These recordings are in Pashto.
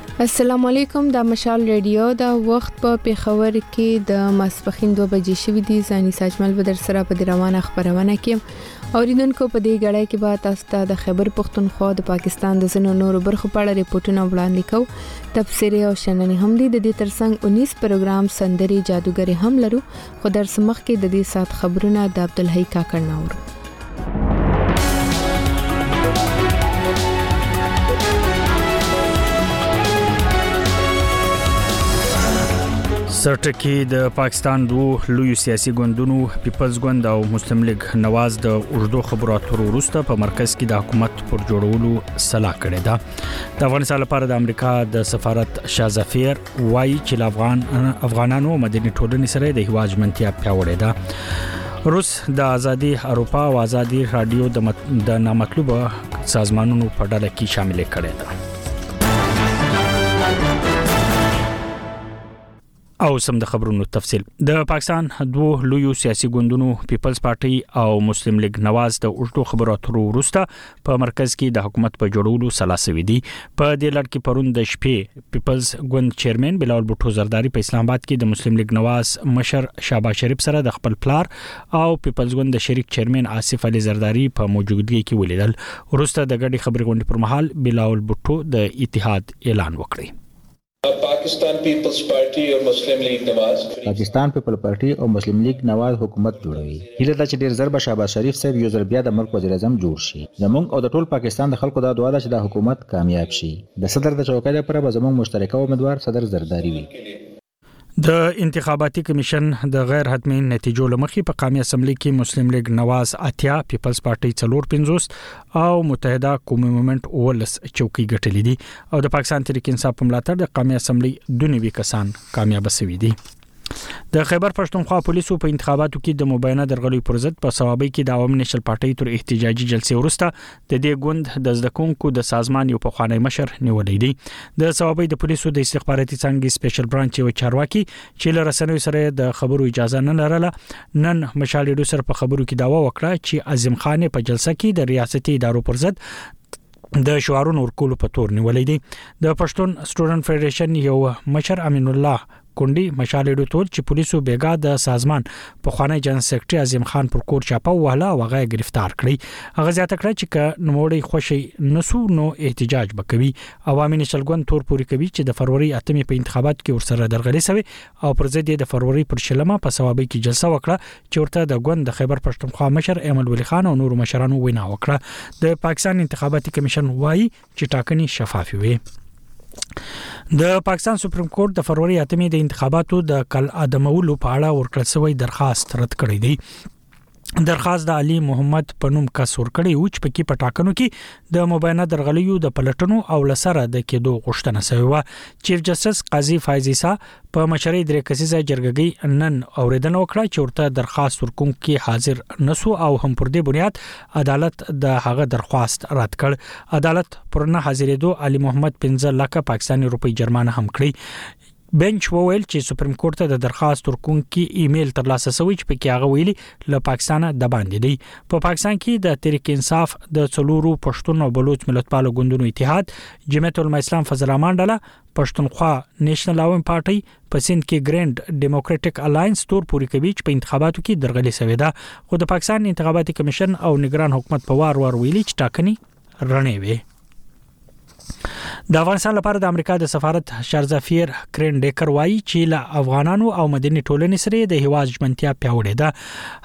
السلام علیکم د مشال ریډیو دا وخت په پیښور کې د ماسپخین 2 بجې شوې دي ځاني ساجمل به در سره په روانه خبرونه کې اوریدونکو په دې غړې کې به تاسو ته د خیبر پښتونخوا د پاکستان د زنو نورو برخو په اړه ریپورتونه وړاندې کوو تبصره او شننې هم دي د دې ترڅنګ 19 پروګرام سندري جادوګر هم لرو خو در څه مخکې د دې سات خبرونه د عبدالحی کاکړ ناورو سرټکی د پاکستان دوه لوی سیاسي ګوندونو پیپلز ګوند او مسلم لیگ نواز د اوږدو خبرو اترو وروسته په مرکز کې د حکومت پر جوړولو سلا کړې ده د افغانستان لپاره د امریکا د سفارت شازفیر وایي چې افغان افغانانو او مدني ټولنې سره د هیواد ژمنتیا پیاوړې ده روس د ازادي اروپا او ازادي رادیو د مت... نامطلوب سازمانونو په ډله کې شامل کړي ده او سم د خبرونو تفصيل د پاکستان دوه لوی سیاسي ګوندونو پیپلز پارټي او مسلم لیگ نواز د اوږدو خبرو اترو وروسته په مرکز کې د حکومت په جوړولو سلا سوي دي په دې لړ کې پرون د شپې پیپلز ګوند چیرمن بلال بوټو زرداری په اسلام آباد کې د مسلم لیگ نواز مشر شهباز شریف سره د خپل پلار او پیپلز ګوند د شریک چیرمن آصف علي زرداری په موجودګۍ کې ولیدل وروسته د ګډي خبري غونډې پر مهال بلال بوټو د اتحاد اعلان وکړي پاکستان پیپلز پارټي او مسلم لیګ نواز. پاکستان پیپل پارټي او مسلم لیګ نواز حکومت جوړوي هیله ده چې ډیر زر به شهباز شریف صاحب یو ځل بیا د ملک وزیر اعظم جوړ شي زمونږ او د ټول پاکستان د خلکو دا دعا ده چې دا حکومت کامیاب شي د صدر د چوکۍ لپاره به زمونږ مشترکه امیدوار صدر زرداري وي. د انتخاباتي کمیشن د غیر حتمي نتیجو له مخې په قامي اسمبلۍ کې مسلم لیګ نواز اتیا، پیپلز پارټۍ څلور پنځوس او متحده قومي مومنټ ولس چوکۍ ګټلې دي او د پاکستان تحریک انصاف په ملاتړ د قومي اسمبلی دوه نوي کسان کامیاب شوي دي د خیبر پښتونخوا پولیسو په انتخاباتو کې د مبینه درغلي پر ضد په ثوابي کې د عوام نېشنل پارټۍ تر احتجاجي جلسې وروسته د دې ګوند د زدکونکو د سازمان یو پخوانی مشر نیولې دي د ثوابي د پولیسو د استخباراتي څنګه سپیشل برانچ یو چارواکي چې له رسنیو سره د خبرو اجازه نه لرله نن مشال ډیډو سره په خبرو کې داوا وکړه چې عظیم خان په جلسه کې د ریاستي ادارو پر ضد د شعارونو ورکول په تور نیولې دي د پښتون سټوډنټ فدریشن یو مشر امین الله کونډي مشال ډیډو تول چې پولیسو بیګا د سازمان په خوانی جنرال سیکریټری عظیم خان پر کور چاپه وهله او هغه گرفتار کړی هغه زیاته کړه چې ک نوموړی خوشي نسو نو احتجاج وکوي عوامي نېشنل ګوند تور پورې کوي چې د فرورۍ اتمې په انتخاباتو کې ورسره درغلي شوې او پر ضد یې د فرورۍ پر شلمه په صوابۍ کې جلسه وکړه چې ورته د ګوند د خیبر پښتونخوا مشر احمد ولي خان او نورو مشرانو وینا وکړه د پاکستان انتخاباتي کمیشن وایي چې ټاکنې شفافې وي د پاکستان سپریم کورټ د فروری اتمې د انتخاباتو د کل ادمولو په اړه ورکړل شوی درخواست رد کړی دی درخواست د علي محمد په نوم کس ورکړی او چې پکې په ټاکنو کې د مبینه درغلیو د پلټنو او لسره د کېدو غوښتنه شوې و چیف جسټس قاضي فایز عیسی په مشرۍ درې کسیزه جرګګۍ نن اوریدنه وکړه چې ورته درخواست ورکونکو حاضر نسو او هم پر دې بنیاد عدالت د هغه درخواست رد کړ عدالت پر نه حاضرېدو علي محمد 15 لک پاکستاني روپی جرمانه هم کړی بنچ وویل چې سپریم کورټ ته د درخواست ورکونکي ایمیل ترلاسه شوی چې پکې هغه ویلي له پاکستانه د باندې دی په پاکستان کې د تحریک انصاف د څلورو پښتون او بلوچ ملتپالو ګوندونو اتحاد جمعیت العلماء اسلام فضل الرحمن ډله پښتونخوا نېشنل عوام پارټي په سند کې ګرند ډیموکراټک الاینس تور پوري کوي چې په انتخاباتو کې درغلي شوې ده خو د پاکستان انتخاباتي کمیشن او نگران حکومت په وار وار ویلي چې ټاکنې رڼې وي د افغانستان لپاره د امریکا د سفارت شارزافیر کرین ډیکر وایي چې له افغانانو او مدني ټولنې سره د هیواز ژمنتیا پیاوړې ده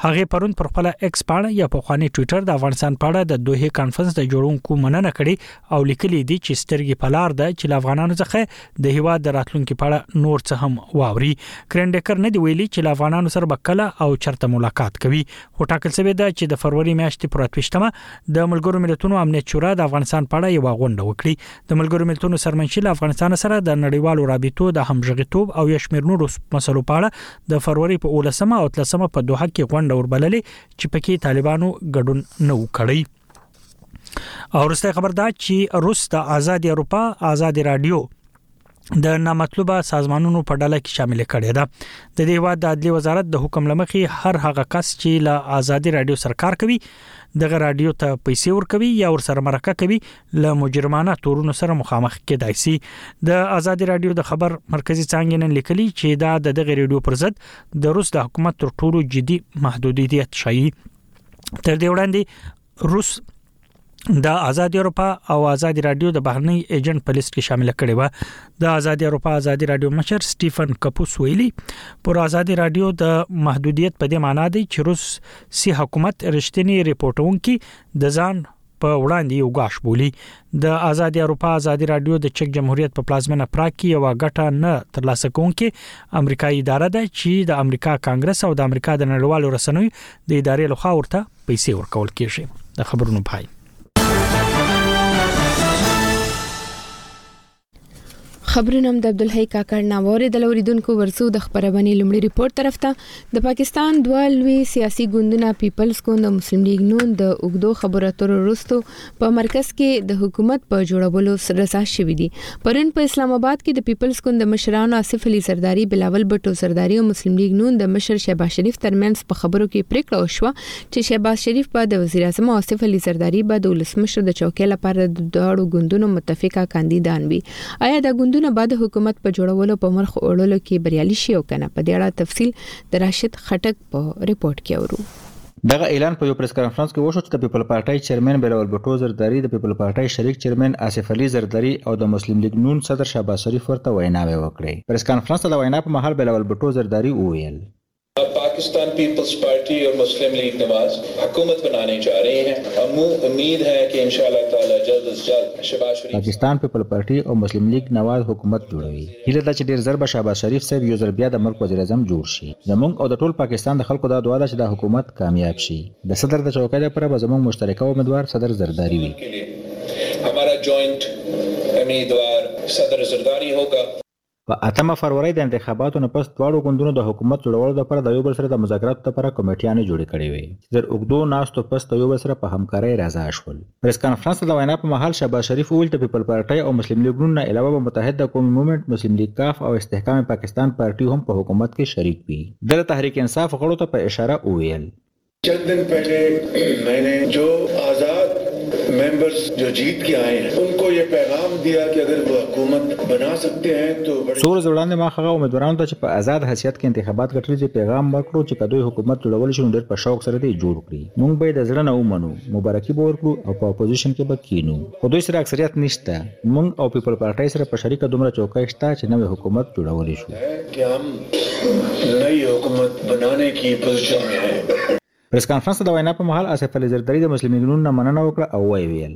هغه پرون پر خپل ایکس پاڼه یا په خواني ټوئیټر د افغانستان په اړه د دوه کانفرنس د جوړونکو مننه کړې او لیکلي دي چې سترګې په لار ده چې له افغانانو څخه د هیوا د راتلونکو په اړه نور څه هم واوري کرین ډیکر نه دی ویلي چې له افغانانو سره به کله او چرته ملاقات کوي خو ټاکل شوې ده چې د فروری میاشتې پر 28مه د ملګرو ملتونو امنیت شورا د افغانستان په اړه یو غونډه وکړي د ملګرو ملتونو سرمنشي له افغانستان سره د نړیوالو رابطو د همغږیتوب او یو شمېر نورو مسلو په اړه د فروری په 18مه او 13مه په دوحه کې غونډه وربللې چې پکې طالبانو ګډون نه وکړي او رسته خبر دا چې روس د آزاد اروپا آزاد رادیو د نامطلوبه سازمانونو په ډله کې شامل کړي ده د دې هوا د عدلي وزارت د حکم لمخې هر هغه کس چې له ازادي رادیو سره کار کوي دغه رادیو ته پیسې ورکوي یا ور سره مرکه کوي له مجرمانه تورونو سره مخامخ کېدای شي د ازادي رادیو د خبر مرکزی څنګه نن لیکلي چې دا د دغه رادیو پر ضد د روس د حکومت تر ټولو جدي محدودیت شي تر دې وړاندې روس د ازادي اروپا او ازادي رادیو د بهرنی ایجنټ په لیست کې شامل کړي و د ازادي اروپا ازادي رادیو مشر سټیفن کپوس ویلي پر ازادي رادیو د محدودیت په دې معنی دی چې روس سي حکومت رښتینی ریپورتونکو د ځان په وړاندې یو غاښ بولی د ازادي اروپا ازادي رادیو د چک جمهوریت په پلازمنه پراګ کې یو غټه نه ترلاسه کوونکې امریکایي اداره ده چې د امریکا کانګرس او د امریکا د نړیوالو رسنیو د ادارې لخوا ورته پیسې ورکول کیږي د خبرونو پای خبرونه د عبدالحی کاکړ ناووري د لوریدونکو ورسو د خبربني لمړي ریپورت طرف ته د پاکستان دوه لوی سیاسي ګوندونه پیپلز ګوند او مسلم لیګ نون د اوګدو خبرو اترو وروسته په مرکز کې د حکومت په جوړولو رضا شوې دي پرون په اسلام آباد کې د پیپلز ګوند د مشرانو آصف علي زرداری بلاول بټو زرداری او مسلم لیګ نون د مشر شهباز شریف ترمنځ په خبرو کې پریکړه وشوه چې شهباز شریف به د وزیر اعظم او آصف علي زرداری به د ولسمشر د چوکۍ لپاره د دواړو ګوندونو متفقه کاندیدان وي آیا دا ګوندونه به د حکومت په جوړولو په مرخ وړلو کې بریالي شي او کنه په دې اړه تفصیل د راشد خټک په رپورت کې اورو دغه اعلان په یو پریس کانفرنس کې وشو چې د پیپل پارټۍ چیرمین بلاول بټو زرداري، د پیپل پارټۍ شریک چیرمین آصف علي زرداري او د مسلم لیګ نون صدر شهباز شریف ورته ویناوې وکړې. پریس کانفرنس ته د وینا په مهال بلاول بټو زرداري وویل. اب پاکستان پیپلز پارټي اور مسلم لیګ نواز حکومت بنانے جا رہے ہیں اور مو امید ہے کہ انشاءاللہ تعالی جلد از جلد شہباز شریف صاحب. پاکستان پیپل پارټي او مسلم لیګ نواز حکومت جوړوي. هیله ده چې ډیر زر به شهباز شریف صاحب یو ځل بیا د ملک وزیر اعظم جوړ شي. زمونږ او د ټول پاکستان د خلکو دا دعا ده چې دا حکومت کامیاب شي. د صدر د چوکۍ له پاره به زمونږ مشترکه امیدوار صدر زرداري وي. همارا جوائنټ امیدوار صدر زرداری هوګا. په اتمه فرورۍ د انتخاباتو نه پس دواړو ګوندونو د حکومت جوړولو د پاره د یو بل سره د مذاکراتو د پاره کمیټیانې جوړې کړې وې چې در اوږدو ناستو پس د یو بل سره په همکارۍ راضا شول. پریس کانفرنس ته د وینا په مهال شهباز شریف وویل ته پیپل پارټۍ او مسلم لیګ نون نه علاوه به متحده قومي مومنټ، مسلم لیګ کاف او استحکام پاکستان پارټي هم په حکومت کې شریک وي. ده د تحریک انصاف غړو ته په اشاره وویل. چند دن پهلې مې نې جو آزاد ممبرز جو جیت کې آئې هې ان کو یه پیغام دیا کې اګر وه حکومت بنا سکتې هې تو بړې څو ورځې وړاندې ما هغه امیدوارانو ته چې په آزاد حیثیت کې انتخابات ګټلي دې پیغام ورکړو چې که دوی حکومت جوړولی شي نو ډیر په شوق سره دې جوړ کړي. مونږ به یې د زړه نه ومنو، مبارکي به ورکړو او په اپوزیشن کې به کینو. خو دوی سره اکثریت نشته، مونږ او پیپل پارټۍ سره په شریکه دومره چوکۍ شته چې نوی حکومت جوړولی شو. که هم نوی حکومت بنانې کی پوزیشن مې هې. پریس کانفرنس ته د وینا په مهال آصف علي زرداري د مسلم لیګ نون نه مننه وکړه او ویې ویل.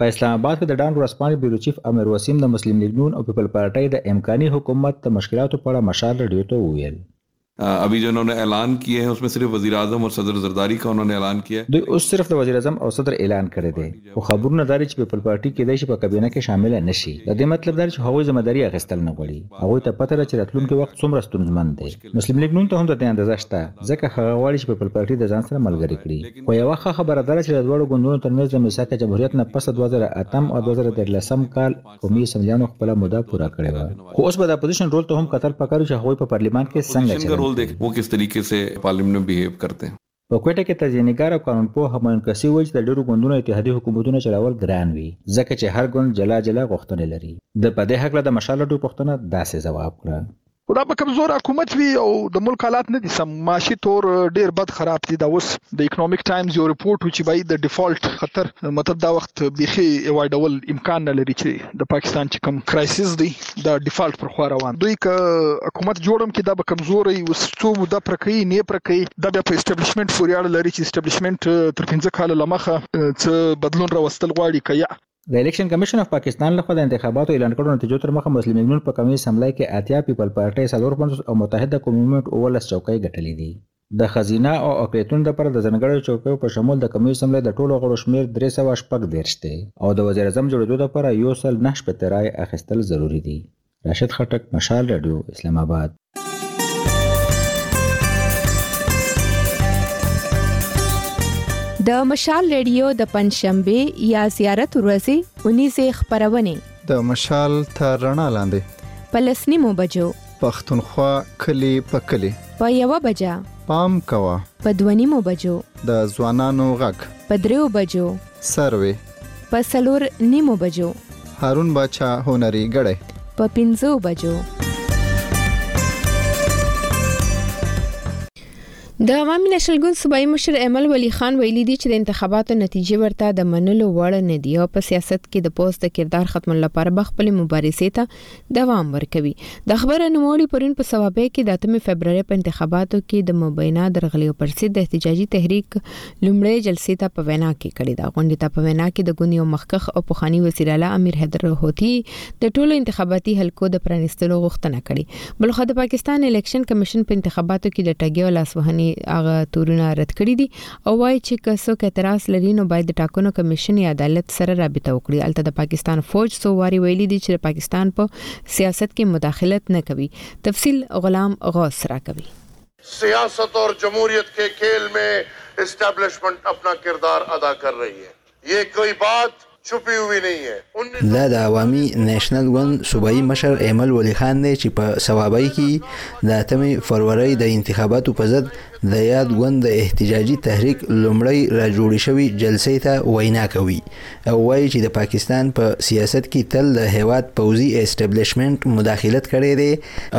په اسلام اباد کې د ډان ورځپاڼې بیورو چیف امیر وسیم د مسلم لیګ نون او پیپل پارټۍ د امکاني حکومت د مشکلاتو په اړه مشال رډیو ته وویل. ابھی جو انہوں نے اعلان کیے ہیں اس میں صرف وزیر اعظم اور صدر زرداری کا انہوں نے اعلان کیا ہے۔ دوی اوس صرف د وزیر اعظم او صدر اعلان کړی دی خو خبرونه دا دي چې پیپل پارټي کیدای شي په کابینه کې شامله نشي د دې مطلب دا دی چې هغوی ذمه داري اخیستل نه غواړي هغوی ته پته ده چې راتلونکی وخت څومره ستونزمن دی. مسلم لیګ نون ته هم د دې اندازه شته، ځکه هغه غواړي چې پیپل پارټي د ځان سره ملګرې کړي. خو یوه ښه خبره دا ده چې د دواړو ګوندونو تر منځ د میثاق جمهوریت نه پس د دوه زره اتم او دوه زره دیارلسم کال قومي اسمبلیانو خپله موده پوره کړې وه. خو اوس به د اپوزیشن رول ته هم کتل پکار وي چې هغوی په پارلیمان کې څنګه چلند کوي. په کویټه کې تجزیهنګار او قانونپوه همایون کسي وویل چې د ډېرو ګوندونو اتحادي حکومتونه چلول ګران وي، ځکه چې هر ګوند جلا جلا غوښتنې لري. ده په دې هکله د مشال لډو پوښتنه داسې ځواب کړه. خو دا به کمزور حکومت وي او د ملک حالات نه دي سم، معاشي طور ډېر بد خراب دي، دا اوس د اکنومک ټایمز یو رپورټ و چې وایي د ډیفالټ خطر مطلب دا وخت بیخي ایوایډول امکان نه لري چې د پاکستان چې کوم کرایسز دی، دا ډیفالت پر خوا روان دوی که حکومت جوړ هم کړي دا به کمزوری اوس څو موده پوره کوي نه پوره کوي دا بیا په اسټبلیشمنټ پورې اړه لري چې اسټبلیشمنټ تر پنځه کاله له مخه څه بدلون راوستل غواړي که یا د الیکشن کمیشن اف پاکستان لخوا د انتخاباتو اعلان کړو نتیجو تر مخه مسلم لیګ نون په قومي اسمبلۍ کې اتیا، پیپل پارټۍ څلور پنځوس او متحده قومي مومنټ اوولس چوکۍ ګټلې دي. د ښځينه او اقليتونو لپاره د ځانګړيو چوکيو په شمول د قومي اسمبلۍ د ټولو غړو شمېر درې سوه شپږ دېرش دی او د وزيراعظم جوړېدو لپاره يو سل نهه شپېته رايې اخيستل ضروري دي. راشد خټک، مشال راډيو، اسلام اباد. د مشال رېډيو د پنجشنبې يا زيارت ورځې اونيزې خپرونې. د مشال تر رڼا لاندې. په لس نيمو بجو. پښتونخوا کلي په کلي. په یوه بجه. پام کوه. په دوه نیمو بجو. د ځوانانو غږ. په دریو بجو. سروې. په څلور نیمو بجو. هارون باچا هنري ګړی. په پنځو بجو. د عوامي نشل ګوند صوبایي مشر ایمل ولی خان ویلي دي چې د انتخاباتو نتیجې ورته د منلو وړ نه دي او په سیاست کې د پوز د کردار ختمولو لپاره به خپل مبارزې ته دوام ورکوي د خبره نوموړي پرون په سوابه کې د 8 فبرवरी په انتخاباتو کې د مبینا درغلیو پر ضد د احتجاجي تحریک لومړی جلسې ته په وینا کې کړې ده غونډې ته په وینا کې د ګوند یو مخکخ او پخوانی وزیر اعلی امیر حیدر هوتی د ټولو انتخاباتي حلقو د پرانیستلو غوښتنه کړې بلخو د پاکستان الیکشن کمیشن په انتخاباتو کې د ټګیو لاسوهنې هغه تورونه رد کړې دي او وايي چې که څوک اعتراض لري نو باید د ټاکنو کمیشن یا عدالت سره رابطه وکړي. هلته د پاکستان فوج څو وارې ویلي دي چې د پاکستان په سیاست کې مداخلت نه کوي. تفصیل غلام غوث راکوي. سیاست اور جمهوریت کې کیل مې اسټبلشمنټ اپنا کردار ادا کر رهي هې. یې کوی بات چوپی هوی نهی هې انیس سو. دا د عوامي نېشنل ګوند صوبايي مشر اېمل ولي خان دی چې په صوابۍ کې د اتمې فرورۍ د انتخاباتو په ضد د یاد ګوند د احتجاجي تحریک لومړۍ راجوړې شوې جلسې ته وینا کوي او وايي چې د پاکستان په سیاست کې تل د هېواد پوځي اېسټېبلېشمېنټ مداخلت کړی دی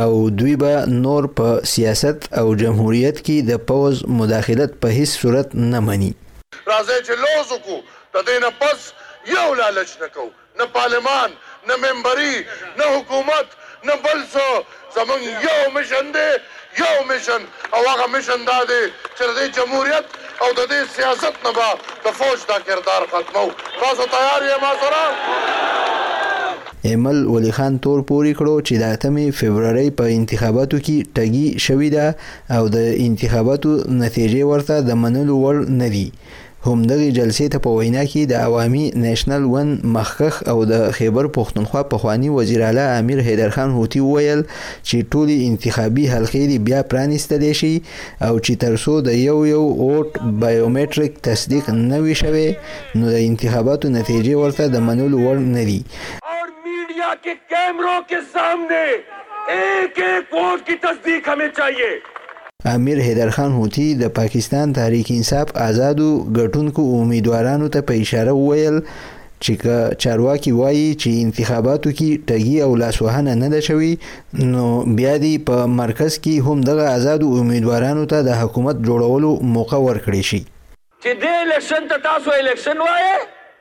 او دوی به نور په سیاست او جمهوریت کې د پوځ مداخلت په هېڅ صورت نه مني. راځئ چې لوظ وکړو د دې نه پس يو لالچ نه کوو نه پارلمان نه ممبري نه حکومت نه بل څه زمونږ يو مشن دی يو مشن او هغه مشن دا دی چې د دې جمهوريت او د دې سياست نه به د فوج دا کردار ختموو تاسو تيار يئ ما سره؟ ايمل ولي خان تور پوري کړو چې د اتمې فبرورۍ په انتخاباتو کي ټګي شوي ده او د انتخاباتو نتیجې ورته د منلو وړ نه دي. همدغې جلسې ته په وینا کې د عوامي نیشنل ون مخکښ او د خېبر پښتونخوا پخواني وزیراعلی امیر حیدرخان هوتي وویل چې ټولې انتخابي حلقې دې بیا پرانیستل شي او چې تر څو د یو یو ووټ بایومټریک تصدیق نه وي شوی نو د انتخاباتو نتیجې ورته د منلو وړ نه دي. ایک ایک ووټ کی تصدیق همې چاهیې. امیر حیدرخان هوتي د پاکستان تحریک انصاف ازادو ګټونکو امیدوارانو ته په اشاره وویل چې که چارواکي وايي چې انتخاباتو کې ټګي او لاسوهنه نه ده شوې نو بیا دې په مرکز کې هم دغه ازادو امیدوارانو ته د حکومت جوړولو موقع ورکړې شي. چې دې الیکشن ته تاسو الیکشن وایئ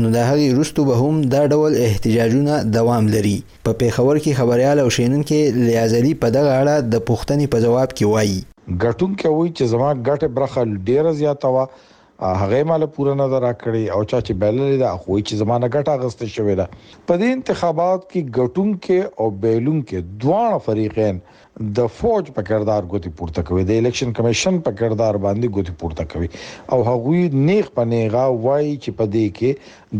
نو د هغې وروسته به هم دا ډول احتجاجونه دوام لري. په پېښور کې خبریال او شینونکی لیاز علي په دغه اړه د پوښتنې په ځواب کې وايي. ګټونکی وایي چې زما ګټې برخه ډېره زیاته وه، هغه یې ماله پوره نه ده راکړې او چا چې بایللې ده هغه وایي چې زما نه ګټه اخیستل شوې ده. په دې انتخاباتو کې ګټونکی او بایلونکی دواړه فریقین د فوج په کردار ګوتې پورته کوي، د الیکشن کمیشن په کردار باندې ګوتې پورته کوي او هغوی نیغ په نیغه وايي چې په دې کې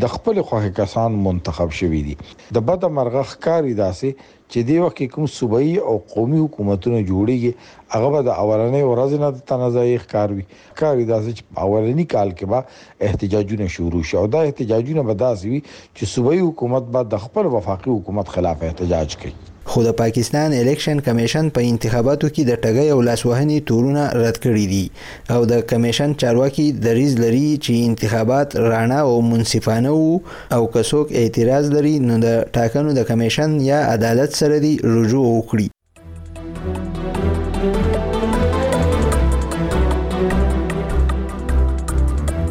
د خپلې خوښې کسان منتخب شوي دي. د بده مرغه ښکاري داسې چې دې وخت کې کوم صوبايي او قومي حکومتونه جوړېږي هغه به د اولنۍ ورځې نه د تنازعې ښکار وي ښکاري داسې چې په اولني کال کې به احتجاجونه شروع شي او دا احتجاجونه به داسې وي چې صوبايي حکومت به د خپل وفاقي حکومت خلاف احتجاج کوي. خو د پاکستان الیکشن کمېشن په انتخاباتو کې د ټګۍ او لاسوهنې تورونه رد کړي دي او د کمېشن چارواکي دریځ لري چې انتخابات راڼه او منصفانه وو او که څوک اعتراض لري نو د ټاکنو د کمېشن یا عدالت سره دې رجوع وکړي.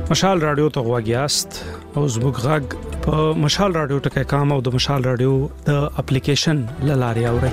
مشال رادیو ته غواګیاست او زموږ غږ په مشال رادیو ټکی کام او د مشال رادیو د اپلیکیشن لاري اوري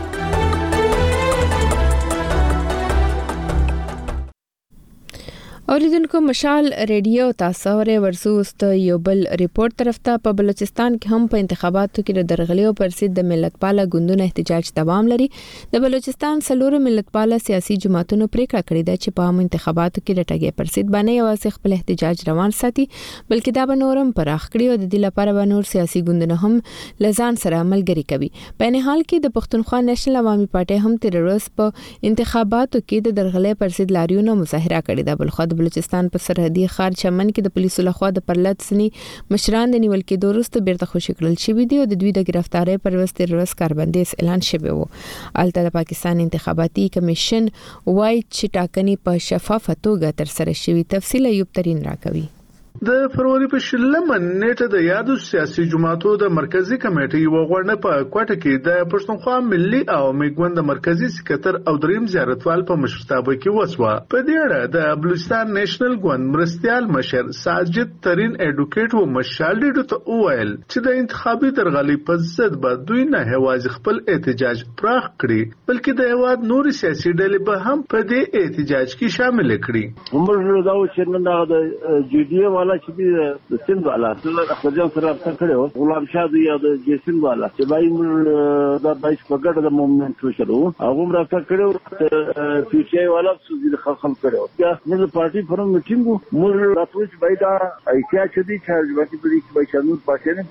اوریدونکو مشال ریډیو تاسو ورې ورسوست یو بل ریپورت طرف ته په بلوچستان کې هم په انتخاباتو کې د درغلیو پر ضد د ملتپاله ګوندونو احتجاج دوام لري د بلوچستان سلورو ملتپاله سیاسي جماعتونو پریکړه کړې ده چې په عام انتخاباتو کې د ټګې پر ضد باندې یوازې خپل احتجاج روان ساتي بلکې دا به نورم پراخ کړي او د دې لپاره به نور سیاسي ګوندونه هم لزان سره عملګري کوي په ان حال کې د پښتونخوا نېشنل عوامي پارټي هم تر ورځ په انتخاباتو کې د درغلۍ پر ضد لاریون او مظاهره کړې ده. بلخوا د بلوچستان په سرحدي ښار چمن کې د پولیسو لخوا د پرلت ځینې مشران د نیول کېدو وروسته بیرته خوشې کړل شوي دي او د دوی د ګرفتارۍ پر عوض تېره ورځ کاربندیز اعلان شوی و. هلته د پاکستان انتخاباتي کمېشن وايي چې ټاکنې په شفافه توګه ترسره شوي. تفصیل ایوب ترین راکوي. د فروري په شلمه نیټه د یادو سیاسي جماعتو د مرکزي کمیټې یوه غونډه په کوټه کې د پښتونخوا ملي او میګوند د مرکزي سکرتر او دریم زیارتوال په مشرتابه کې وسوه په دې اړه د بلوچستان نېشنل ګوند مرستیال مشر ساجد ترین ایډوکیټ و مشال ډیډو ته وویل چې د انتخابي درغلۍ په ضد به دوی نه یوازې خپل احتجاج پراخ کړي بلکې د هېواد نورې سیاسي ډلې به هم په دې احتجاج کې شاملې کړي. زموږ زړه دا و چې نن د هغه د جي ډي اې والا چې دي د سند والا د اکبرجان سره رابطه کړې وه، غلام شاه دوی یا د جي سند والا چې باید موږ دا باید په ګډه د مومنټ مشر و هغه هم رابطه کړې وه، پي ټي آی والا څو ځلې خلق کړې وه. بیا موږ د پارټۍ په نوم میټینګ و، موږ راته وویل چې باید دا ایتیا چې دي چې حاجي باقي په دې کې باید نور پارټیانې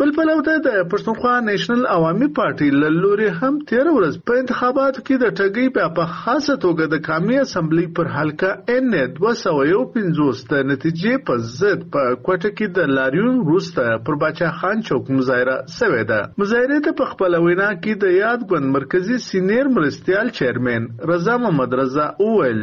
بل پلو ته د پښتونخوا نېشنل عوامي پارټۍ له لوري هم تېره ورځ په انتخاباتو کې د ټګۍ بیا په خاصه توګه د قامي اسمبلۍ پر حلقه ان ای دوه سوه یو پنځوس د نتیجې په ضد په کوټه کې د لاریون وروسته پر باچا خان چوک مظاهره سوې ده. مظاهرې ته په خپله وینا کې د یاد ګوند مرکزي سینیر مرستیال چیرمین رضا محمد رضا وویل،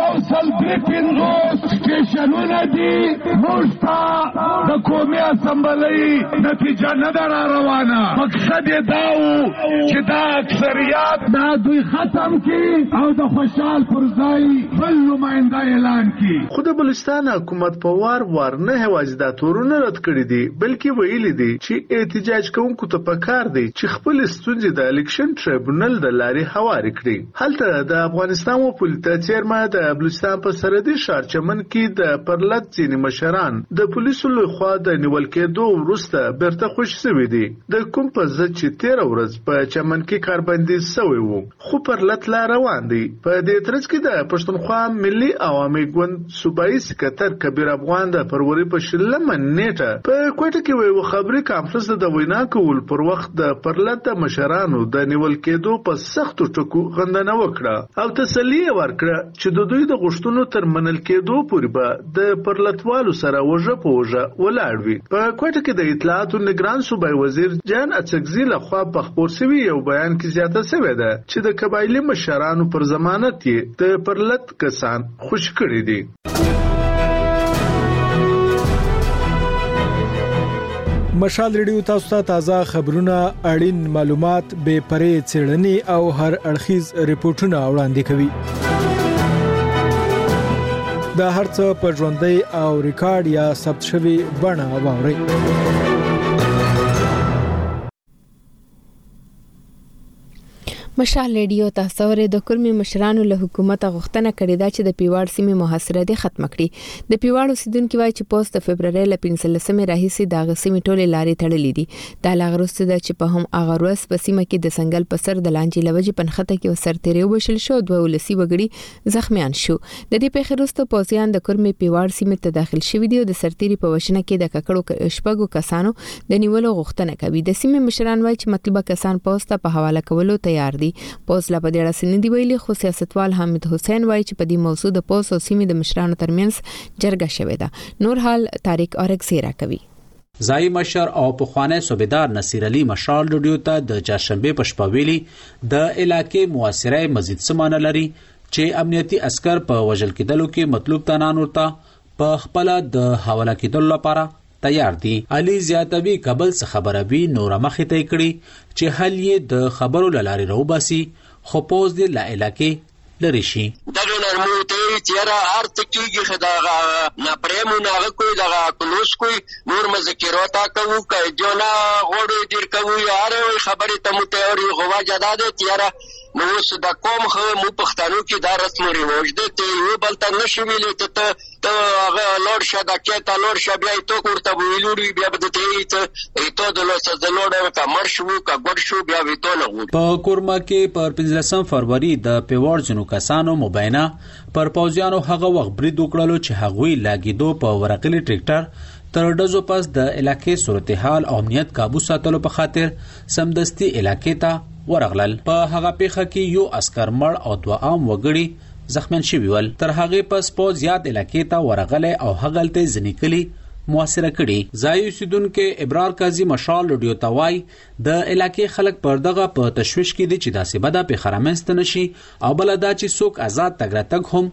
یو سل درې پنځوس سټېشنونه دي موږ ته د قومي اسمبلۍ نتیجه نه ده را روانه مقصد یې دا و چې دا اکثریت دا دوی ختم کړي او د خوشحال پر ځای بل نماینده اعلان کړي خو د بلوچستان حکومت په وار وار نه یوازې دا تورونه رد کړي دي بلکې ویلي دي چې احتجاج کوونکو ته پکار دی چې خپلې ستونزې د الیکشن ټریبونل د لارې هوارې کړي هلته د افغانستان و پولې ته څېرمه د بلوچستان په سرحدي ښار چمن کې د پرلت ځینې مشران د پولیسو له خوا د نیول کېدو وروسته بیرته خوشې شوي دي، د کوم په ضد چې تېره ورځ په چمن کې کاربندیز شوی و، خو پرلت لا روان دی. په دې ترڅ کې د پښتونخوا ملي عوامي ګوند، صوبايي سکرتر کبير افغان د فروري په شلمه نېټه په کوټه کې ويوه خبري کانفرنس ته د وينا کولو پر وخت د پرلت د مشرانو د نيول کېدو په سختو ټکو غندنه وکړه او تسلي يې ورکړه چې د دوی د غوښتنو تر منل کېدو پورې به د پرلتوالو سره اوږه په اوږه ولاړ وي. په کوټه کې د اطلاعاتو نګران صوبايي وزير جان اڅکزي له خوا په خپور شوي يو بيان کې زياته شوې ده چې د قبايلي مشرانو پر ضمانت يې د پرلت کسان خوشي کړي دي. مشال ریډیو تاسو ته تازه خبرونه، اړین معلومات، بې پرې څېړنې او هر اړخیز رپورټونه وړاندې کوي. د هرڅ په ژوندۍ او ریکارډ یا ثبت شوی بڼه واورئ مشال ریډیو ته سورې د کورمي مشرانو له حکومت غوښتنه کړې ده چې د پیواړ سیمې محاصره دې ختم کړي د پیواړ اوسیدونکو وایي چې پوسټ د فبرवरी ل 15 مې راهیسي د غسیمې ټوله لارې تړلې دي دا لاغروسته ده چې په هم اغه ورځ په سیمه کې د سنگل په سر د لانجې لوجې پنخته کې وسرتيري وبشل شو دوه ولسی وګړي زخمیان شو. د دې پېښې وروسته پوځیان د کورمې پیواړ سیمې ته داخل شوي دي او د سرتېري په وژنه کې د ککړو شپږو کسانو د نیولو غوښتنه کوي. د سیمې مشران وايي چې مطلوبه کسان پوځ ته په حواله کولو تیار دي. پوځ لا په دې اړه څه نه دي ویلي، خو سیاستوال حامد حسین وايي چې په دې موضوع د پوځ او سیمې د مشرانو ترمنځ جرګه شوې ده. نور حال طارق اورکزی راکوي. ځايي مشر او پخوانی صوبېدار نصیر علي مشال رډیو ته د چهارشنبې په شپه ویلي، د علاقې محاصره مزید څه معنی لري چې امنیتي عسکر په وژل کېدلو کې مطلوب تنان ورته په خپله د حواله کېدلو لپاره تیار دي. علي زیاتوي، که بل څه خبره وي نو رامخې ته یې کړي چې حل یې د خبرو له لارې راوباسي، خو پوځ دې له علاقې لرې شي. دغه نرموی ته یی تیره هر څه کیږی خه دغه نه پریمو نه غه کوی دغه کلوس کوی نور مذکیرو تا کوو که دیو نه غوړو دیر کوو یا هر یوی خبری ته مو تیار یو خو وجه دا ده تیره نو اوس دقوم خه مو پښتنو کی دا رسم و رواج ده ته یو بل ته نشی ویلی ته ته ته هغه لوړ شه دا کې ته لوړ شه بیا ته کور ته وی لوړ وی بیا به ته یې ته ته د لوڅ د لوړ ته مرش وو کا ګډ شو بیا وی ته نه وو په کورما کې پر 15 فروری د پیوړ جنو کسانو مبینه پر پوزیانو هغه وخت برید وکړلو چې هغوی لاګیدو په ورقلی ټریکټر تر ډزو پس د علاقې صورتحال او امنیت کابو ساتلو په خاطر سمدستي علاقې ته ورغلل په هغه پیښه کې یو عسكر مړ او دوه عام وګړي زخمیان شوي ول تر هغه پس پوز یاد علاقې ته ورغلې او هغلته ځنې کلی موثره کړي ځای اوسیدونکو ابرار قاضي مشال رډیو ته وای د علاقې خلک پر دغه په تشويش کې دي چې داسې بده پیښه رامنځته نشي او بل دا چې څوک آزاد تګ راتګ هم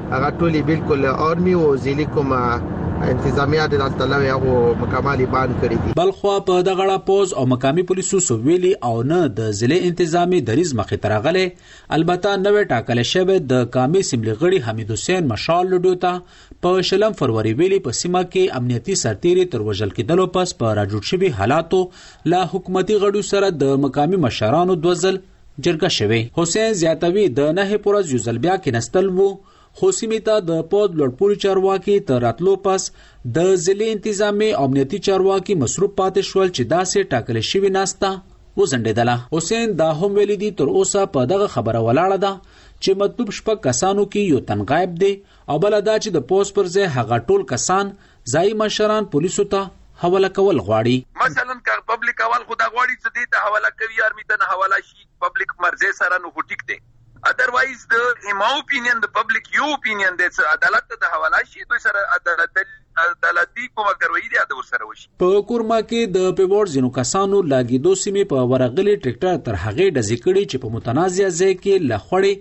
هغه ټولي بالکل آرمي او ځيني کوم انتظامیه د دلته لوي هغه مکمالي بان کړی دي بلخوا په دغه اړه پوز او مقامي پولیسو سویلي او نه د ضلع انتظامی دریز مخې ترغله البته نوې ټاکل شوی د قامي سیملي غړي حمید حسین مشال لډیو ته په شلم فروری ویلي په سیمه کې امنیتي سرتیري تر وژل کېدلو پس په راجوړ شوي حالاتو له حکومتي غړو سره د مقامي مشرانو دوزل جرګه شوې. حسین زیاتوي، د نهې په ورځ یو ځل بیا کېناستل وو، خو سیمې ته د پوځ لوړپوړي چارواکي تر راتلو پس د ضلعې انتظامي او امنیتي چارواکي مصروف پاتې شول چې داسې ټاکل شوې ناسته وځنډېدله. حسین دا هم ویلي دي، تر اوسه په دغه خبره ولاړه ده چې مطلوب شپږ کسانو کې یو تن غایب دی او بله دا چې د پوځ پر ځای هغه ټول کسان ځايي مشران پولیسو ته حواله کول غواړي. مثلاً که پبلک وال خو دا غواړي چې دې ته حواله کوي ارمي ته نه حواله شي پبلک مرضې سره نو خو ټیک دی ادروایز د اما اوپینین د پبلک یو اوپینین دی چې عدالت ته د حواله شي دوی سره عدالت عدالتي کومه کاروایی دی د ورسره وشي په کورما کې د پیوړ ځینو کسانو لاګیدو سیمې په ورغلي ټریکټر تر هغې ډزې کړي چې په متنازعه ځای کې لخړې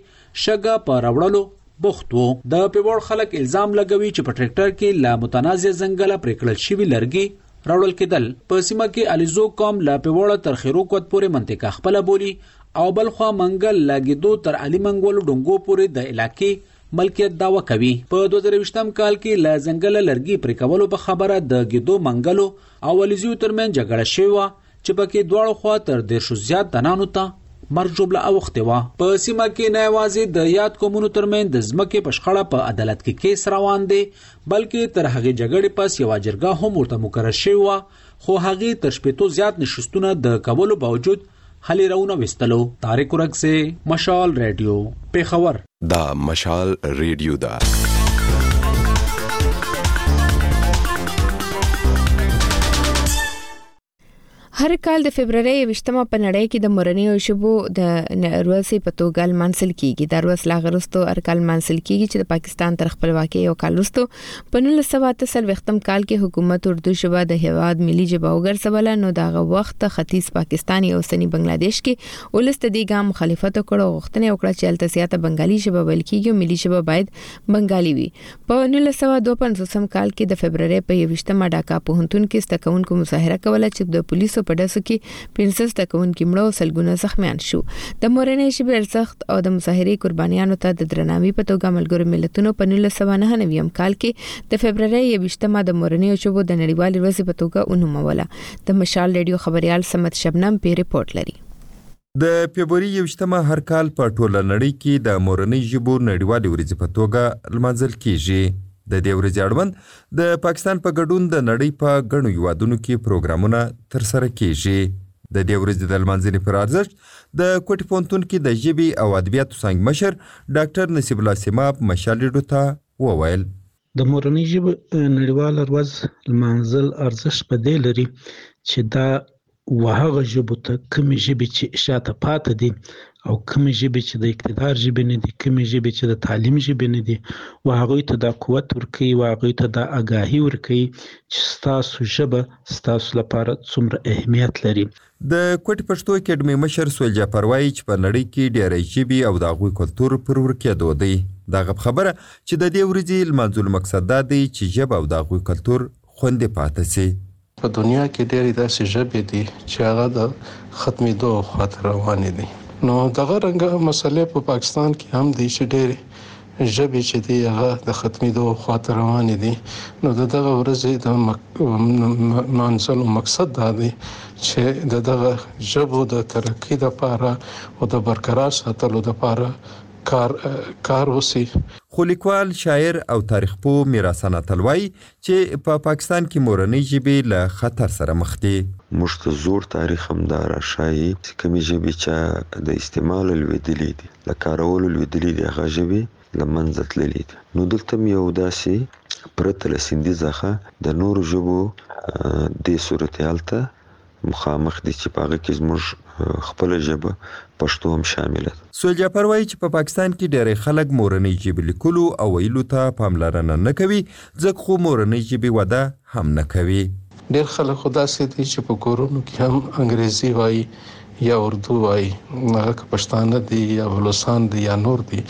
شګه په راوړلو بوخت وو د پیوړ خلک الزام لګوي چې په ټریکټر کې له متنازع ځنګله پرې کړل شوي لرګي راوړل کېدل په سیمه کې علیزو قوم له پیوړه تر خیرو کوت پورې منطقه خپله بولي او بلخوا منګل له ګیدو تر علي منګولو ډونګو پورې د علاقې ملکیت داوا کوي په 2020م کال کې له ځنګله لرګي پرې کولو په خبره د ګیدو منګلو او علیزیو ترمن جګړه شوې چې پکې دواړو خوا تر دیرشو زیات دنانو ته مرګ ژوبله اوښتې وه په سیمه کې نه یوازې د یاد قومونو ترمنځ د ځمکې په شخړه په عدالت کې کیس روان دی بلکې تر هغې جګړې پس یوه جرګه هم ورته مقرر شوې وه خو هغې تر شپېتو زیات نشستونه د کولو باوجود هلې راونه وستلو طارق ورکسې مشال ریډیو پیښور دا مشال ریډیو ده هر کال د فبرवरी 28مه په نړۍ کې د مورنیو ژبو د ورځې په توګه لمانځل کیږي دا ورځ لا غرستو هر کال لمانځل کیږي چې د پاکستان تر خپلواکۍ یو کال وروسته په 1930ختم کال کې حکومت اردو ژبه د هواد ملي ژبه وګرځوله نو دا وخت ختیځ پاکستان او سنی بنگلاديش کې ولست د ګام مخالفت وکړو غوښتنه وکړه چې الته سیاته بنگالي ژبه ویل کیږي ملي ژبه باید بنگالي وي په 1952 کال کې د فبرवरी په 21مه ډاکا پوهنتون کې ستکونکو مظاهره کوله چې د پولیسو په دسو کې 15 ستکونکو مړو او سلګونه زخمیان شو د مورنۍ ژبې ارزښت او د مظاهره قربانیانو ته د درناوي په توګه ملګرو ملتونو په 1999 کال کې د فبرवरी 21مه د مورنۍ ژبو د نړیوال ورځې په توګه ونوموله د مشال رادیو خبريال سمت شبنم په ریپورت لري د فبروري یوشتمه هر کال په ټوله نړۍ کې د مورنۍ ژبو نړیوالې ورځې په توګه لمانځل کیږي. د دې ورځې اړوند د پاکستان په ګډون د نړۍ په ګڼو هیوادونو کې پروګرامونه ترسره کیږي. د دې ورځې د لمانځنې پر ارزښت د کوټې پوهنتون کې د ژبې او ادبیاتو څنګ مشر ډاکټر نصیب الله سیماب مشال ریډو ته وویل د مورنۍ ژبې نړیواله ورځ لمانځل ارزښت په دې لري چې دا وهغه ژبو ته کومې ژبې چې شاته پاته دي او کومې ژبې چې د اقتدار ژبې نه دي، کومې ژبې چې د تعلیم ژبې نه دي، وهغوی ته دا قوت ورکوي، وهغوی ته دا اګاهي ورکوي چې ستاسو ژبه ستاسو لپاره څومره اهمیت لري. د کوټې پښتو اکېډمۍ مشر سهیل جعفر وايي چې په نړۍ کې ډېری ژبې او د هغوی کلتور پر ورکېدو دی. د هغه په خبره چې د دې ورځې لمانځلو مقصد دا دی چې ژبه او د هغوی کلتور خوندي پاتې شي. په دنیا کې ډېرې داسې ژبې دي چې هغه د ختمېدو خواته روانې دي، نو دغه رنګه مسئلې په پاکستان کې هم دي چې ډېرې ژبې چې دي هغه د ختمېدو خواته روانې دي، نو د دغه ورځې د نمانځلو مقصد دا دی چې د دغه ژبو د ترقي لپاره او د برقرار ساتلو لپاره کار وشي. خو لیکوال، شاعر او تاریخ پوه میرحسن اتل وايي چې په پاکستان کې مورنۍ ژبې له خطر سره مخ دي. موږ ته زوړ تاریخ هم دا را ښايي چې کومې ژبې چا د استعماله لوېدلې دي، له کارولو لوېدلې دي هغه ژبې له منځه تللې دي. نو دلته هم یو داسې پرته له سندي ځخه د نورو ژبو دې صورتحال ته مخامخ دي چې په هغه کې زموږ خپله ژبه پښتو هم شامله ده. سهیل جعفر وايي چې په پاکستان کې ډېری خلک مورنۍ ژبې لیکلو او ویلو ته پاملرنه نه کوي، ځکه خو مورنۍ ژبې وده هم نه کوي. ډېر خلک خو داسې دي چې په کورونو کې هم انګرېزي وايي یا اردو وايي، هغه که پښتانه دي یا بلوڅان دي یا نور دي،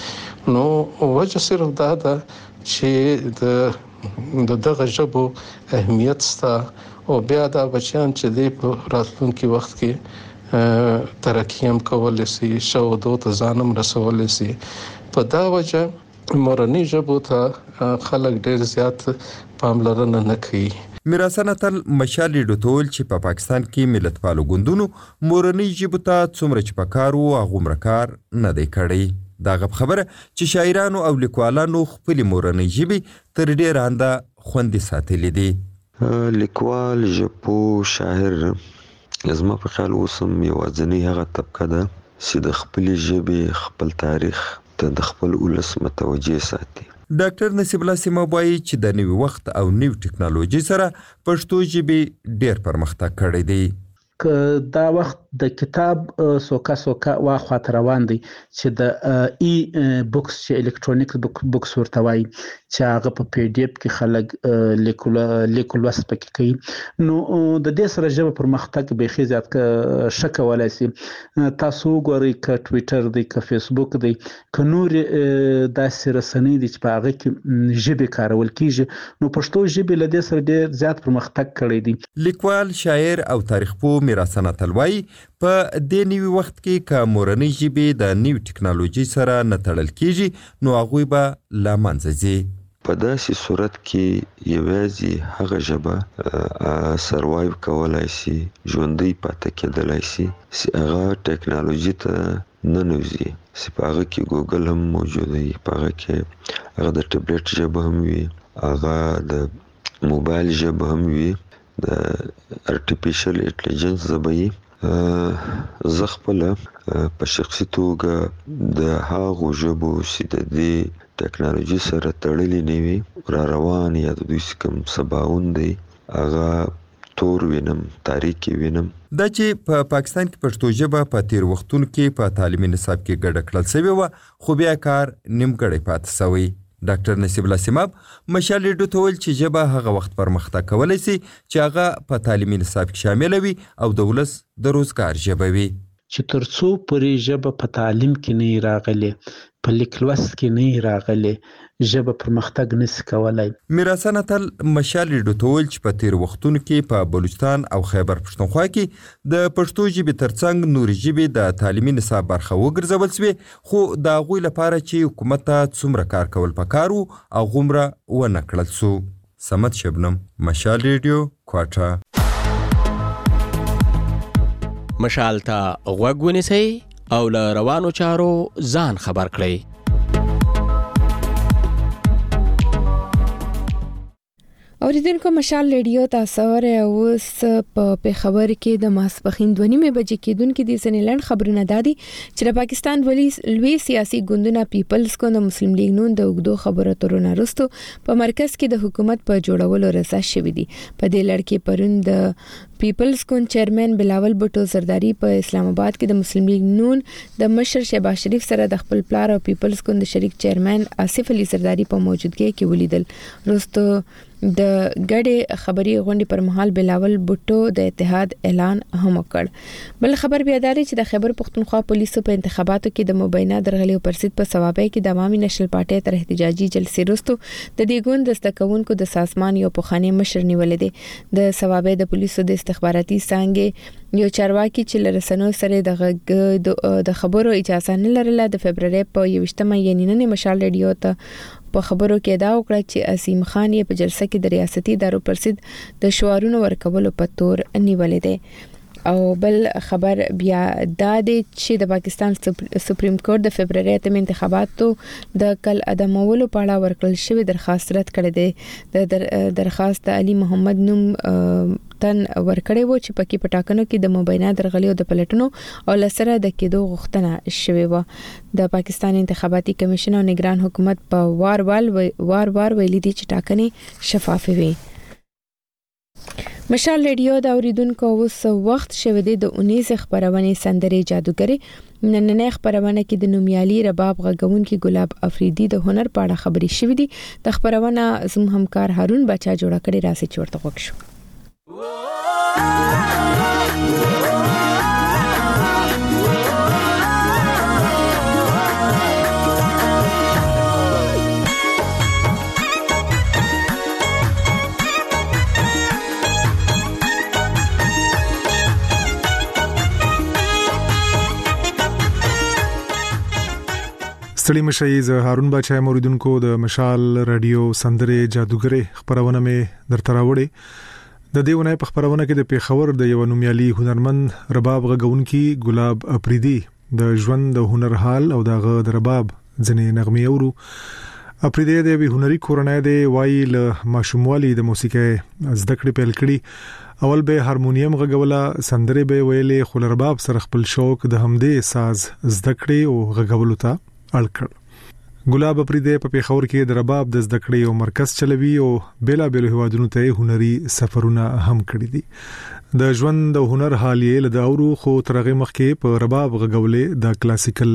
نو وجه صرف دا ده چې د د دغه ژبو اهمیت ستا او بیا دا بچیان چې دی په راتلونکي وخت کې ترقی هم کولای شي شودو ته ځانم رسولای شي په دا وجه مورنی ژبو ته خلک ډیر زیات پاملرنه نه کوي میرحسن اتل مشال لیډوتول چې په پاکستان کې ملتپالو ګوندونو مورنۍ ژبو ته څومره چې په کار وو هغومره کار نه دی کړی د هغه په خبره چې شاعرانو او لیکوالانو خپلې مورنۍ ژبې تر ډېره انده خوندي ساتلې دي. لیکوال، ژبپوه، شاعر زما په خیال اوس هم یوازنۍ هغه طبقه ده چې د خپلې ژبې، خپل تاریخ ته د خپل ولس متوجه ساتي. ډاکټر نصیب الله سیماب وايي چې د نوي وخت او نوي ټکنالوژۍ سره پښتو ژبې ډېر پرمختګ کړی دی. که دا وخت د کتاب سوکه سوکه وا خوا ته روان دی چې د ای بوکس چې الکترونیکس بوکس ورته وایي چې هغه په پی ډی اف کې خلک لیک لوست پکې کوي نو د دې سره ژبه پرمختګ بیخي زیات ښه کولای شي تاسو وګورئ که ټویټر دی که فیسبوک دی که نورې داسې رسنۍ دي چې په هغه کې ژبې کارول کېږي، نو پښتو ژبې له دې سره ډېر زیات پرمختګ کړی دی. لیکوال، شاعر او تاریخ پوه میرحسن اتل وايي، په دې نوي وخت کې که مورنۍ ژبې د نوي ټکنالوژۍ سره نه تړل کېږي، نو هغوی به له منځه ځي. په داسې صورت کې یواځې هغه ژبه سروایو کولای شي، ژوندۍ پاتې کېدلای شي، چې هغه ټکنالوژي ته ننوزي سي په هغه کي ګوګل هم موجود وي په هغه کي هغه د ټبليټ ژبه هم وي هغه د موبايل ژبه هم وي د ارټيفيشل اټليجنس ژبه يي زه خپل په شخصي توګه د هغو ژبو سي د دي ټيکنالوژي سره تړلي نه وي را روان يا د دوی سي کوم سباون دی هغه تور وینم تاریک یې وینم. دا چې په پاکستان کې پښتو ژبه په تېرو وختونو کې په تعلیمي نصاب کې ګډه کړل شوې وه، خو بیا کار نیمګړی پاتې شوی. ډاکټر نصیب الله سیماب مشال ریډیو ته وویل چې ژبه هغه وخت پرمختګ کولی شي چې هغه په تعلیمي نصاب کې شامله وي او د ولس د روزګار ژبه وي. چې تر څو پورې ژبه په تعلیم کې نه وي راغلې، په لیک لوست کې نه وي راغلې، ژبه پرمختګ نه شي کولای. میرحسن اتل مشال ریډیو ته وویل چې په تېرو وختونو کې په بلوچستان او خیبر پښتونخوا کې د پښتو ژبې تر څنګ نورې ژبې د تعلیمي نصاب برخه وګرځول شوې، خو د هغوی لپاره چې حکومت ته څومره کار کول پکار وو، هغومره ونه کړل شو. صمد شبنم مشال ریډیو کوټه. مشال ته غوږ ونیسئ او له روانو چارو ځان خبر کړئ. اوریدونکو مشال ریډیو تاسو ور اوس په پیښور کې د ماسپخین د نیمه بجې کېدونکې د سنې لند خبرونه دادي چې د پاکستان ولی لوی سیاسي ګوندونه پیپلز ګوند مسلم لیګ نون د وګدو خبرو ترونه رستو په مرکز کې د حکومت په جوړولو رضا شوي دي. په دې لړ کې پرون د پیپلز ګوند چیرمن بلاول بټو زرداري په اسلام اباد کې د مسلم لیګ نون د مشر شهباز شریف سره د خپل پلار او پیپلز ګوند د شریک چیرمن آصف علي زرداري په موجودګۍ کې ولیدل. وروسته د ګډې خبري غونډې پر مهال بلاول بټو د اتحاد اعلان هم وکړ. بل خبر بیا داري چې د خیبر پښتونخوا پولیسو په انتخاباتو کې د مبینه درغلیو پر ضد په ثوابه کې د عوامي نشل پارټۍ تر احتجاجي جلسې وروسته د دې ګوند د زده کوونکو د سازمان یو پخوانی مشر نیولی دی د ثوابه د پولیسو د استخباراتي څانګې یو چارواکي چې له رسنیو سره د غږ د خبرو اجازه نه لرله د فبرورۍ په یوویشتمه یعنې نن مشال ریډیو ته په خبرو کې دا وکړه چې عظیم خان یې په جلسه کې د ریاستي ادارو پر ضد د شعارونو ورکولو په تور نیولې ده او بل خبر بیا دا دی چې د پاکستان سپریم کورټ د فبرवरी اتم انتخاباتو د کل ادمولو په اړه ورکړل شوی درخواست رد کړی دی د درخواست علي محمد نوم تن ورکړی و چې پکې پټاکنو کې د مبینه درغلیو د پلټنو او لسره د کېدو غوښتنه شوې و د پاکستان انتخاباتي کمیشن او نگران حکومت په وار وار ویلي دي چې ټاکنې شفافې وي مشال ریډیو د اوریدونکو اوس وخت شوه دی د اونیز خبرونه سندري جادوګری نننې خبرونه کې د نومیالي رباب غږونکي ګلاب افریدي د هنر په اړه خبري شوې دي د خبرونه زموږ همکار هارون بچا جوړ کړي راسي چورته غوښ شو ستړي مشي ز هارون بچای موریدونکو د مشال رادیو سندره جادوګره خبرونه می درته راوړي د دې ونې په خبرونه کې د پیښور د یو نومیالي هنرمن رباب غږونکي ګلاب اپریدي د ژوند د هنر حال او دغه د رباب ځنې نغمې اورو اپریدې د یوې هنري کورنۍ دی وایي له ماشوموالي د موسیقۍ زده کړې پیل کړي اول به هارمونیم غږوله سندرې به ویلې خو لرباب سره خپل شوق د همدې ساز زده کړې او غږولو ته اړ کړ ګلاب اپریدې په پیښور کې د رباب د زده کړې یو مرکز چلوي او بلا بل هوادونو ته هنري سفرونه هم کړی دي د ژوند او هنر حالیه له داورو خو ترغه مخ کې په رباب غږولې د کلاسیکل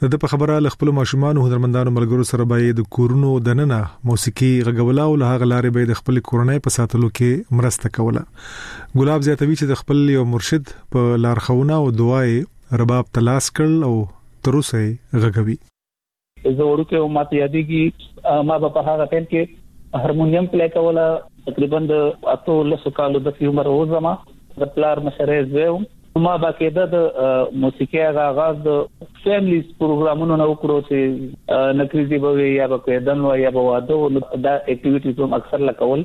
د ده په خبره له خپل ماشومانو هنرمندانو ملګرو سره به د کورونو د ننه موسیقي غږوله او له هغه لارې به د خپل کورنۍ په ساتلو کې مرسته کوله ګلاب زیاتوي چې د خپل یو مرشد په لارښوونه او دعای رباب تلاس کړ او تر اوسه غږوي زه وړوکی او ماته یادېږي ما به په هغه ټیم کې هارمونیم پلی کوله تقریبا د اته لسو کالو د عمر و زما د پلار مشره زویم ما به کېده د موسیقي هغه غاز د فیملیز پروګرامونو نه وکړو چې نکریزي به وي یا به کېدن و یا به واده و دا اکټیویټیز هم اکثر لا کول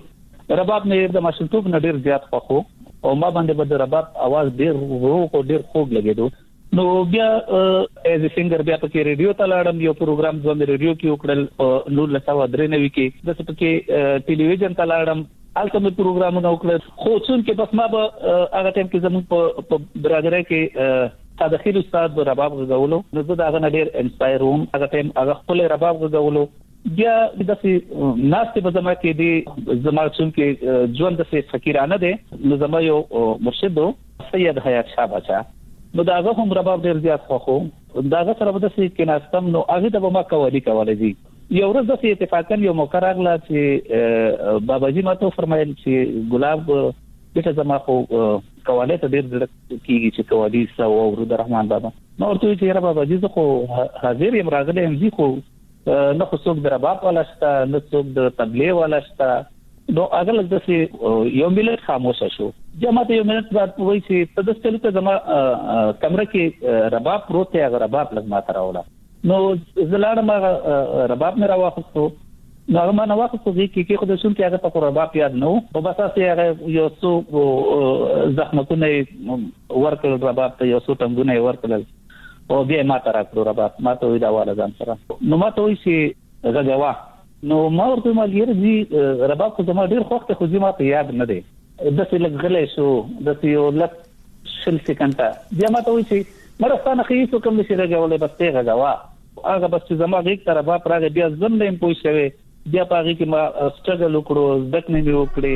رباب مې د ماشومتوب نه ډیر زیات خوښو او ما باندې به د رباب اواز ډیر روغ او ډیر خوږ لګیدو نو بیا ایز سنگر بیا پکې ریډیو ته لاړم یو پروګرام ځوند ریډیو کې وکړل نور لساو درې نوي کې د څه پکې ټلویزیون ته لاړم الته مې پروګرامونه وکړل خو څونکه بس ما به هغه ټیم کې زموږ په برادرۍ کې صادق خیل استاد به رباب غږولو نو زه دا غن ډیر انسپایر وم هغه ټیم هغه خپل رباب غږولو بیا د سې ناستې په زما کې دی زما څون کې ژوند د سې فقیرانه دی نو زما یو مرشد سید حیات شاه بچا نو داغه هم رباب ډیر زیات خوخو داغه سره به د سې کې ناستم نو هغه د ما کولی کولای دي یو ورځ داسې اتفاقا یو موقع راغله چې باباجي ماته وفرمایل چې ګلاب بیټه زما خو قوالی ته ډېر زړه کېږي چې قوالي ستا واورو د رحمان بابا ما ورته وویل چې یاره باباجي زه خو حاضر یم راغلی یم زی خو نه خو څوک د رباب والا شته نه څوک د طبلې والا شته نو هغه لږ داسې یو ملت خاموشه شو بیا ماته یو ملت بعد وایي چې ته داسې چلو ته زما کمره کې رباب پروت دی هغه رباب لږ ماته راوړه نو زه لاړم هغه رباب مې راواخستو نو هغه ما نه واخستو ځکه کې کې خو د شون کې هغه په رباب یاد نه و بس هسې هغه یو څو زخمتونه ورکړل رباب ته یو څو ټنګونه ورکړل او بیا ما ته راکړو رباب ما ته وی دا والا ځان سره نو ما ته وی چې غږوا نو ما ورته وویل، یاره ځي رباب خو زما ډېر خوښ دی، خو ځي ما په یاد نه دی. داسې لږ غلی شو، داسې یو لس شل سکنټه، بیا ما ته وایي چې مړه ستا نه ښه هېڅوک هم نه شي غږولی، بس ته یې غږوه. هغه بس چې زما غېږ ته رباب راغی، بیا زه هم نه یم پوه شوی، بیا په هغې کې ما سټرګل وکړو، زده کړې مې وکړې.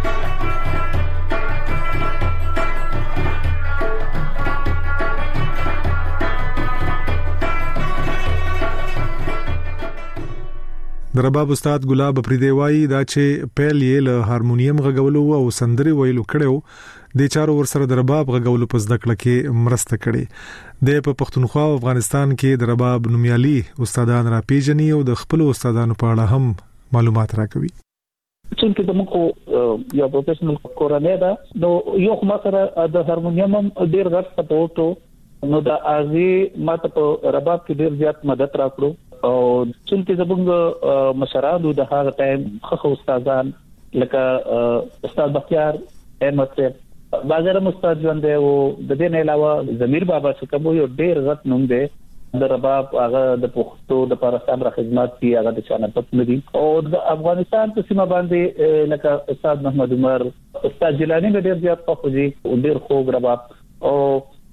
د رباب استاد ګلاب پریدي وایي دا چې پیل یې له هارمونیم غږولو او سندري ویلو کړو د چارو ورسره د رباب غږولو په زده کړه کې مرسته کړې د په پښتونخوا او افغانستان کې د رباب نومیالي استادان را پیژني او د خپل استادانو په اړه هم معلومات راکوي چون کې زموږ خو یو پروفیشنل کورنۍ ده نو یو خو ما سره د هارمونیم ډیر غټ سپورټ نو دا ازي ماته په رباب کې ډیر زیات مدد راکړو او چون کې زموږ مشرانو د هغه ټایم خخ استادان لکه استاد بختیار احمد صاحب بازرم استاد ژوند دی او د دې نه علاوه زمير بابا چې کوم یو ډیر غټ نوم دی د رباب هغه د پښتو د پرستان را خدمات دی هغه د چانه پټ ندي او د افغانستان په سیمه باندې لکه استاد محمد عمر استاد جیلانی ډیر زیات خوږي ډیر خوږ رباب او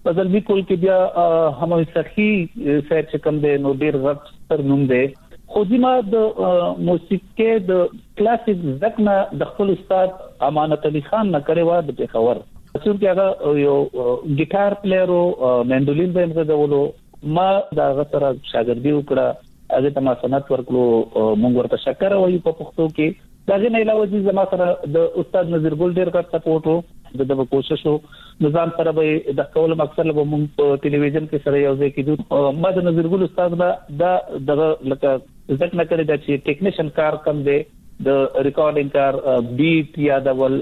په ځلبي کول کې بیا هم سخی سید چې کوم دی نو ډیر غټ ستر نوم دی خو زما د موسیقي د کلاسیک زکنا د خپل استاد امانت علي خان نه کړې و د پیښور څو کې هغه یو ګیټار پلیئر او مندولین به موږ غوولو ما دا غسر شاګردي وکړه هغه ته ما سنت ورکړو موږ ورته شکر وایو په پښتو کې د هغې نه علاوه جی زما سره د استاد نذیر ګل ډیر غټ سپورټ وو د دغه کوشش وو د ځان سره به د کول مقصد له مونږ په ټلویزیون کې سره یو ځای کیدو ما د نظر ګل استاد نه دا دغه لکه زک نه کړی دا چې ټیکنیشن کار کم دی د ریکارډینګ کار بیټ یا د ول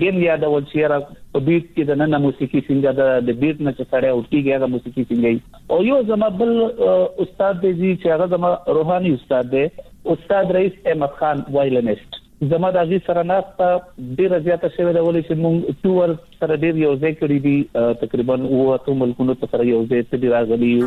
ګیم یا د ول چیرې په بیټ کې د نن موسیقي څنګه د د بیټ نه چې سړی اوټ کیږي هغه موسیقي څنګه او یو زما بل استاد دی چې هغه زما روحاني استاد دی استاد رئیس احمد خان وایلنسټ، زما د هغوی سره ناسته ډېره زیاته شوې ده، ولې چې موږ ټوور سره ډېر یو ځای کړي دي، تقریباً اووه اتو ملکونو ته سره یو ځای تللي راغلي یو.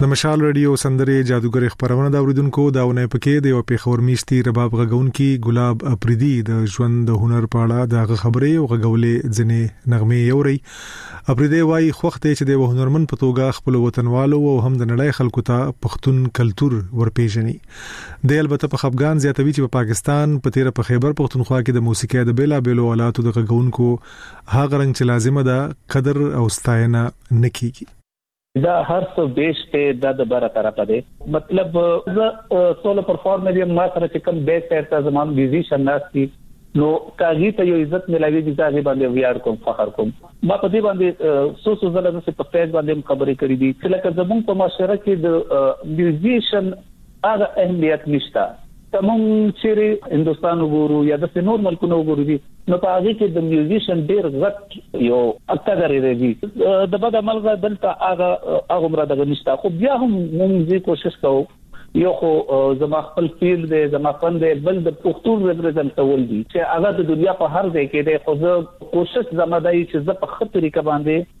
د مشال رادیو سندره جادوګر خبرونه دا اوریدونکو دا ونه پکې د یو پیښور میشتي رباب غږون کی ګلاب اپریدي د ژوند د هنر په اړه د خبرې او غږولې ځنې نغمه یوري اپريدی وايي، خوښ دی چې د يوه هنرمند په توګه خپلو وطنوالو او هم د نړۍ خلکو ته پښتون کلتور ورپېژني. دی البته په خپګان زياتوي چې په پاکستان، په تېره په خيبر پښتونخوا کې د موسيقۍ د بېلابېلو الاتو د غږونکو هغه رنګ چې لازمه ده، قدر او ستاينه نه کېږي. دا هر څه بیس دی دا د بره طرفه دی. مطلب زه سولو پر فارمر یم ما سره چې کوم بیک سایډ ته زما میوزیشن ناست دي نو که هغوی ته یو عزت میلاویږي زه هغوی باندې ویاړ کوم فخر کوم ما په دې باندې څو څو ځله داسې په فیس باندې هم خبرې کړې دي چې لکه زموږ په معاشره کې د میوزیشن هغه اهمیت نشته که موږ چیرې هندوستان وګورو یا داسې نور ملکونه وګورو دي نو په هغه کې د میوزیشن ډیر غټ یو کګر دی دي د بد عمل غا دلته هغه هغه مر دغه نشته خو بیا هم موږ کوشش کوو یو خو زما خپل فیلډ دی زما فن دی بل د پښتون ریپرزنټ کول دي چې هغه د دنیا په هر ځای کې دی خو زه کوشش زما دای چې زه په خپل طریقه باندې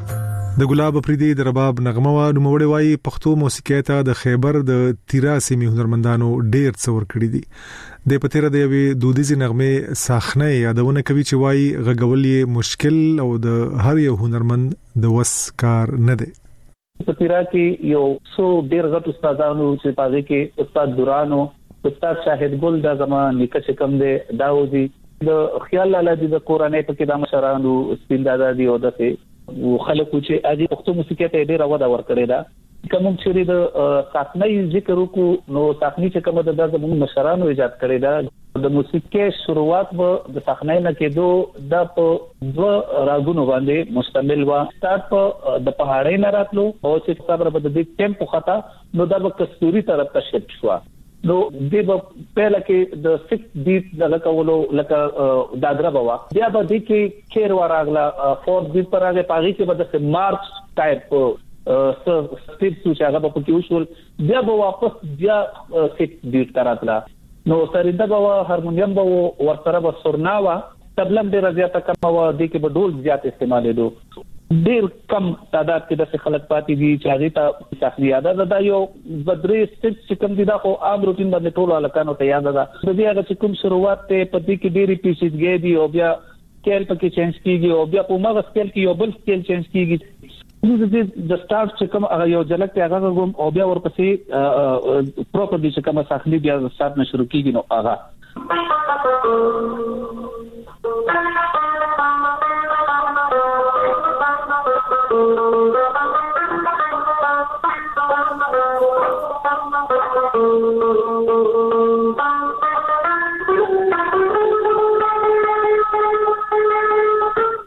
د ګلاب افریدي د رباب نغمه وا نوموړی وایي پښتو موسیقۍ ته د خیبر د تیرا سیمې هنرمندانو ډیر څه ورکړي دي د پتیره د یوې دودیزې نغمه ساخنه یادونه کوي چې وایي غږول یې مشکل او د هر یو هنرمند د وس کار نه دی په تیرا کې یو څو ډیر غټ استادانو چې پاږي کې استاد دورانو استاد شاهد ګل دا زما نیکه چې کوم دی دا اوځي. د خیال لالا دي د کورنۍ پکې دا مشران وو سپین دادا دي او داسې. وو خلک وو چې هغې پښتو موسیقۍ ته یې ډېره وده ورکړې ده. که موږ چېرې د ساقنۍ ذکر وکړو نو ساقني چې کومه ده دا زموږ مشرانو ایجاد کړې ده. د موسیقۍ شروعات به د ساقنۍ نه کېدو دا په دوه راګونو باندې مشتمل وه. ستاد په د پهاړۍ نه راتلو او چې صبر به د دې ټېمپو خطا. نو دا به کستوري طرف ته شفټ شوه نو دی به پهله کې د سکس بیت دغه کولو لکه دادره به وه بیا به دی کې کیر وراغله فورت بیت پر هغه پاغي کې به د مارچ ټایپ سټیپ څو چې هغه په کې وشول بیا به واپس بیا سکس بیت تراتله نو سرینده به هارمونیم به ورسره به سرنا وه طبله هم ډېره زیاته کمه وه، دې کې به ډول زیات استعمالېدو. ډېر کم تعداد کې داسې خلک پاتې دي چې هغوی ته صحنه یاده ده. دا یو دوه درې سټېپس چې کوم دي دا خو عام روټین باندې ټولو هلکانو ته یاده ده. د دې هغه چې کوم سروات دی په دې کې ډېرې پیچیدګۍ دي او بیا سکېل په کې چېنج کېږي او بیا په هماغه سکېل کې یو بل سکېل چېنج کېږي. زه د دې د سٹارټ چې کوم هغه یو جلک ته هغه کوم او بیا ورپسې پروپرلی چې کومه ساخلی بیا د سٹارټ نه شروع کیږي نو هغه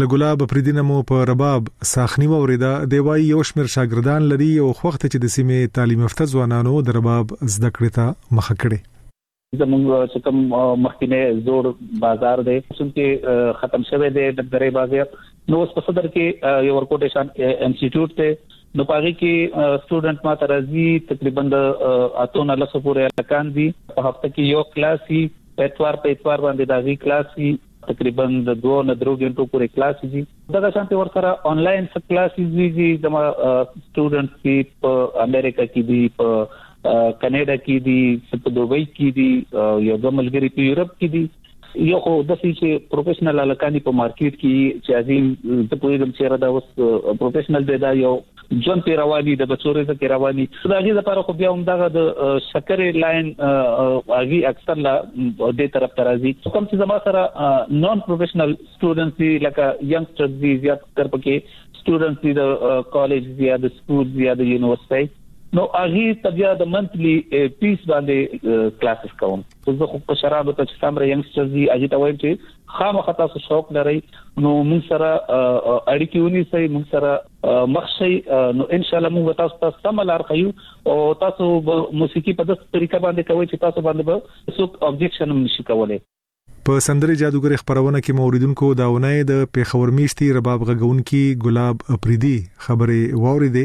لګلاب پردینه مو په رباب ساخنی وریدا دی وای یو شمیر شاګردان لري او وخت چې د سیمه تعلیم یافته ځوانانو د رباب زده کړې ته مخه کړي زموږ چې کوم مخکینه زور بازار دی چې ختم شوه دی د درې بازار نو اوس په صدر کې یو ورکوټیشن انسټیټیوټ ته نو په هغه کې سټوډنټ ماته راځي تقریبا د اتو نه لسو پورې الکان دي په هفته کې یو کلاس وي په اتوار په اتوار باندې دا غي کلاس وي تقریبا د دوه نه درو غنټو پورې کلاس دي دغه شانتي ورسره انلاین څه کلاس دي چې زما سټوډنټ دي په امریکا کې دي په کینیډا کې دي په دوبۍ کې دي یو د ملګری په یورپ کې دي یو خو د سې چې پروفیشنل الکانی په مارکیټ کې چې عظیم د پویګم چې را دا اوس پروفیشنل دی دا یو جون په رواني د بچو رزق کې رواني سوداګي د لپاره خو بیا هم دغه د شکر لاین اغي اکثر لا د دې طرف ترازي کوم چې زما سره نون پروفیشنل سټوډنټس دي لکه ینګسټرز دي زیات تر پکې سټوډنټس دي د کالج دي یا د سکول دي یا د یونیورسيټي نو اغي تبیا د منتلی پیس باندې کلاسز کوم زه خو په شرابو ته چې څومره ینګسټرز دي هغوی ته وایم چې خامخا تاسو شوق لرئ نو موږ سره اړیکې ونیسئ موږ سره مخ شئ نو ان شاء الله موږ تاسو ته سم لار ښیو او تاسو به موسیقي په داسې طریقه باندې کوئ چې تاسو باندې به څوک ابجیکشن هم نشي کولای په سندرې جادوګرې خپرونه کې مو اوریدونکو دا اونۍ د پېښور میشتي رباب غږونکي ګلاب اپریدي خبرې واورېدې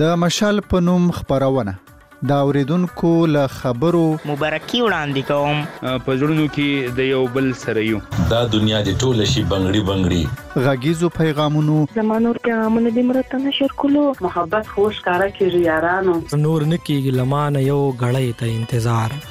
د مشال په نوم خبرونه دا اوریدونکو له خبرو مبارکي وړاندې کوم په زړونو کې د یو بل سره یو دا دنیا د ټول شي بنگړي بنگړي غږیزو پیغامونو زمانور پیغامونه د مرته نشر کولو محبت خوش کارا کیږي یارانو نور نکیږي لمانه یو غړی ته انتظار